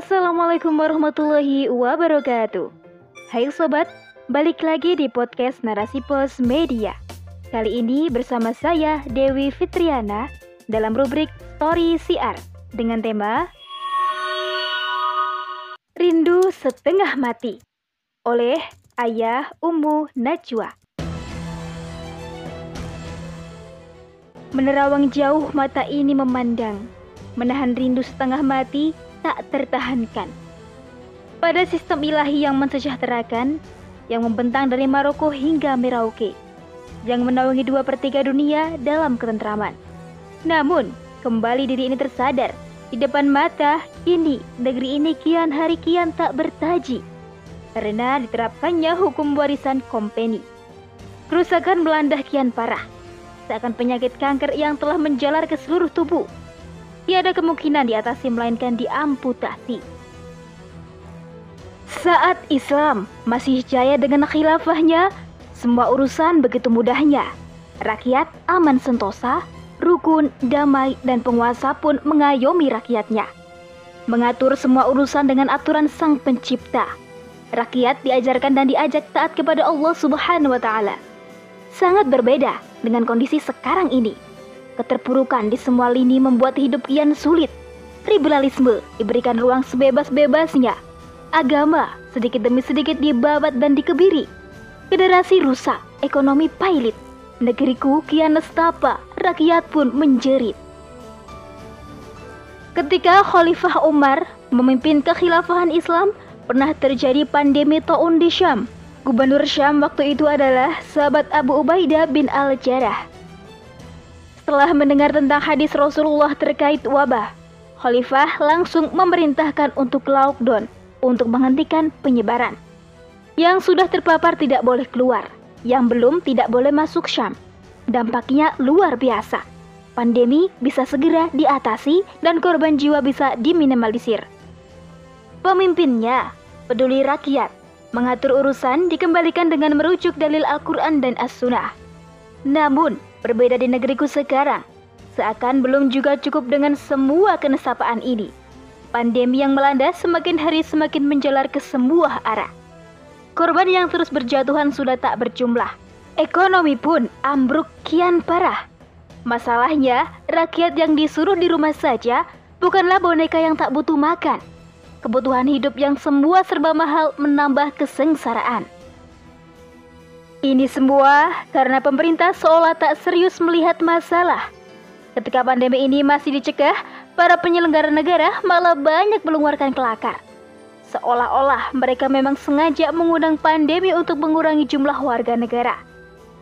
Assalamualaikum warahmatullahi wabarakatuh. Hai sobat, balik lagi di podcast Narasi Pos Media. Kali ini bersama saya Dewi Fitriana dalam rubrik Story CR dengan tema Rindu Setengah Mati oleh Ayah Ummu Najwa. Menerawang jauh mata ini memandang, menahan rindu setengah mati tak tertahankan. Pada sistem ilahi yang mensejahterakan, yang membentang dari Maroko hingga Merauke, yang menaungi dua per tiga dunia dalam ketentraman. Namun, kembali diri ini tersadar, di depan mata, ini negeri ini kian hari kian tak bertaji, karena diterapkannya hukum warisan kompeni. Kerusakan melanda kian parah, seakan penyakit kanker yang telah menjalar ke seluruh tubuh tiada kemungkinan diatasi melainkan diamputasi. Saat Islam masih jaya dengan khilafahnya, semua urusan begitu mudahnya. Rakyat aman sentosa, rukun, damai, dan penguasa pun mengayomi rakyatnya. Mengatur semua urusan dengan aturan sang pencipta. Rakyat diajarkan dan diajak taat kepada Allah Subhanahu wa Ta'ala. Sangat berbeda dengan kondisi sekarang ini Keterpurukan di semua lini membuat hidup kian sulit. Liberalisme diberikan ruang sebebas-bebasnya. Agama sedikit demi sedikit dibabat dan dikebiri. Federasi rusak, ekonomi pailit. Negeriku kian nestapa, rakyat pun menjerit. Ketika Khalifah Umar memimpin kekhilafahan Islam, pernah terjadi pandemi taun di Syam. Gubernur Syam waktu itu adalah sahabat Abu Ubaidah bin Al-Jarrah. Setelah mendengar tentang hadis Rasulullah terkait wabah, Khalifah langsung memerintahkan untuk lockdown untuk menghentikan penyebaran. Yang sudah terpapar tidak boleh keluar, yang belum tidak boleh masuk Syam. Dampaknya luar biasa. Pandemi bisa segera diatasi dan korban jiwa bisa diminimalisir. Pemimpinnya peduli rakyat, mengatur urusan dikembalikan dengan merujuk dalil Al-Quran dan As-Sunnah. Namun, Berbeda di negeriku sekarang, seakan belum juga cukup dengan semua kenesapaan ini. Pandemi yang melanda semakin hari semakin menjalar ke semua arah. Korban yang terus berjatuhan sudah tak berjumlah. Ekonomi pun ambruk kian parah. Masalahnya, rakyat yang disuruh di rumah saja bukanlah boneka yang tak butuh makan. Kebutuhan hidup yang semua serba mahal menambah kesengsaraan. Ini semua karena pemerintah seolah tak serius melihat masalah. Ketika pandemi ini masih dicegah, para penyelenggara negara malah banyak mengeluarkan kelakar. Seolah-olah mereka memang sengaja mengundang pandemi untuk mengurangi jumlah warga negara.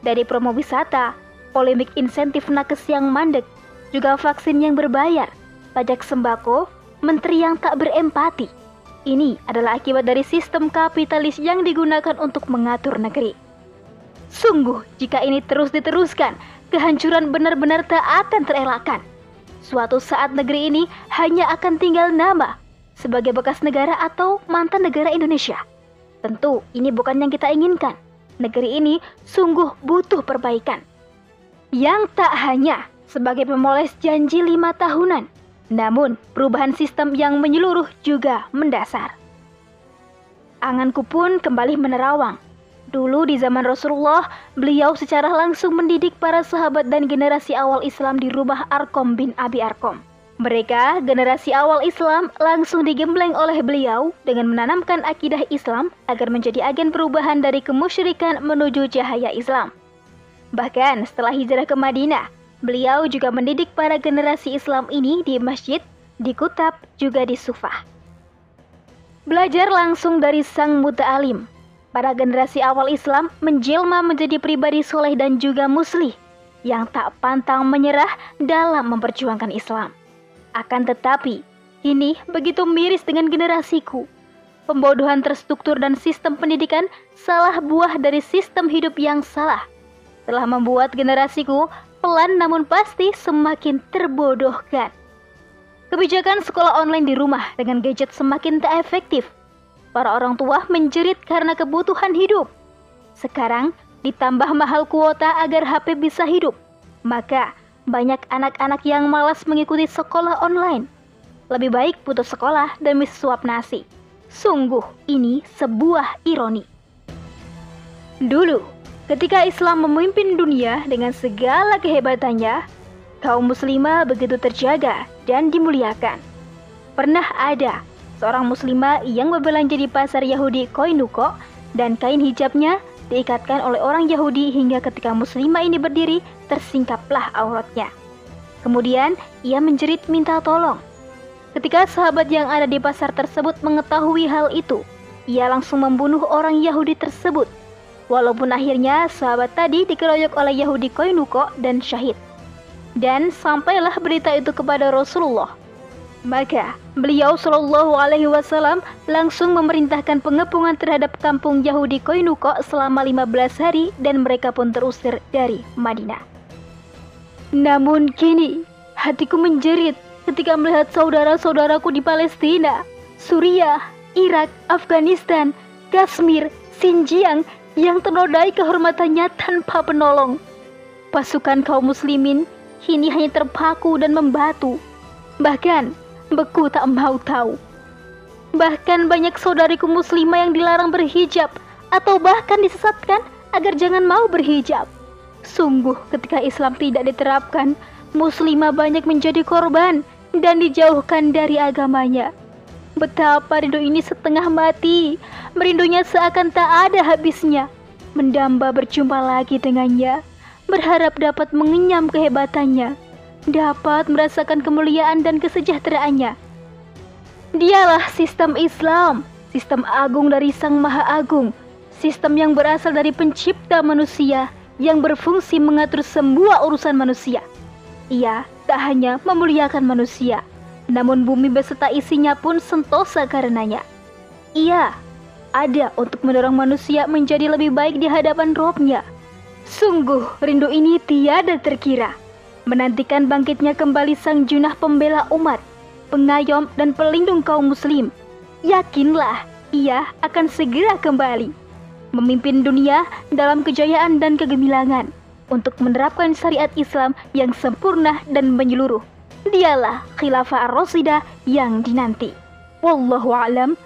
Dari promo wisata, polemik insentif nakes yang mandek, juga vaksin yang berbayar, pajak sembako, menteri yang tak berempati. Ini adalah akibat dari sistem kapitalis yang digunakan untuk mengatur negeri. Sungguh, jika ini terus diteruskan, kehancuran benar-benar tak akan terelakkan. Suatu saat negeri ini hanya akan tinggal nama sebagai bekas negara atau mantan negara Indonesia. Tentu, ini bukan yang kita inginkan. Negeri ini sungguh butuh perbaikan. Yang tak hanya sebagai pemoles janji lima tahunan, namun perubahan sistem yang menyeluruh juga mendasar. Anganku pun kembali menerawang Dulu di zaman Rasulullah, beliau secara langsung mendidik para sahabat dan generasi awal Islam di rumah Arkom bin Abi Arkom. Mereka, generasi awal Islam, langsung digembleng oleh beliau dengan menanamkan akidah Islam agar menjadi agen perubahan dari kemusyrikan menuju cahaya Islam. Bahkan setelah hijrah ke Madinah, beliau juga mendidik para generasi Islam ini di masjid, di kutab, juga di sufah. Belajar langsung dari sang muta'alim, Pada generasi awal Islam menjelma menjadi pribadi soleh dan juga muslih yang tak pantang menyerah dalam memperjuangkan Islam. Akan tetapi, ini begitu miris dengan generasiku. Pembodohan terstruktur dan sistem pendidikan salah buah dari sistem hidup yang salah. Telah membuat generasiku pelan namun pasti semakin terbodohkan. Kebijakan sekolah online di rumah dengan gadget semakin tak efektif Para orang tua menjerit karena kebutuhan hidup. Sekarang ditambah mahal kuota agar HP bisa hidup. Maka banyak anak-anak yang malas mengikuti sekolah online. lebih baik putus sekolah demi suap nasi. Sungguh ini sebuah ironi. Dulu, ketika Islam memimpin dunia dengan segala kehebatannya, kaum muslimah begitu terjaga dan dimuliakan. Pernah ada seorang muslimah yang berbelanja di pasar Yahudi Koinuko dan kain hijabnya diikatkan oleh orang Yahudi hingga ketika muslimah ini berdiri tersingkaplah auratnya. Kemudian ia menjerit minta tolong. Ketika sahabat yang ada di pasar tersebut mengetahui hal itu, ia langsung membunuh orang Yahudi tersebut Walaupun akhirnya sahabat tadi dikeroyok oleh Yahudi Koinuko dan syahid. Dan sampailah berita itu kepada Rasulullah. Maka beliau Shallallahu Alaihi Wasallam langsung memerintahkan pengepungan terhadap kampung Yahudi Koinuko selama 15 hari dan mereka pun terusir dari Madinah. Namun kini hatiku menjerit ketika melihat saudara-saudaraku di Palestina, Suriah, Irak, Afghanistan, Kashmir, Xinjiang, yang ternodai kehormatannya tanpa penolong. Pasukan kaum muslimin kini hanya terpaku dan membatu. Bahkan, beku tak mau tahu. Bahkan banyak saudariku muslimah yang dilarang berhijab atau bahkan disesatkan agar jangan mau berhijab. Sungguh ketika Islam tidak diterapkan, muslimah banyak menjadi korban dan dijauhkan dari agamanya. Betapa rindu ini setengah mati, merindunya seakan tak ada habisnya. Mendamba berjumpa lagi dengannya, berharap dapat mengenyam kehebatannya, dapat merasakan kemuliaan dan kesejahteraannya. Dialah sistem Islam, sistem agung dari Sang Maha Agung, sistem yang berasal dari pencipta manusia yang berfungsi mengatur semua urusan manusia. Ia tak hanya memuliakan manusia, namun bumi beserta isinya pun sentosa karenanya. Ia ada untuk mendorong manusia menjadi lebih baik di hadapan robnya. Sungguh rindu ini tiada terkira. Menantikan bangkitnya kembali sang junah pembela umat, pengayom dan pelindung kaum muslim. Yakinlah ia akan segera kembali. Memimpin dunia dalam kejayaan dan kegemilangan untuk menerapkan syariat Islam yang sempurna dan menyeluruh dialah khilafah ar-rasidah yang dinanti. Wallahu alam.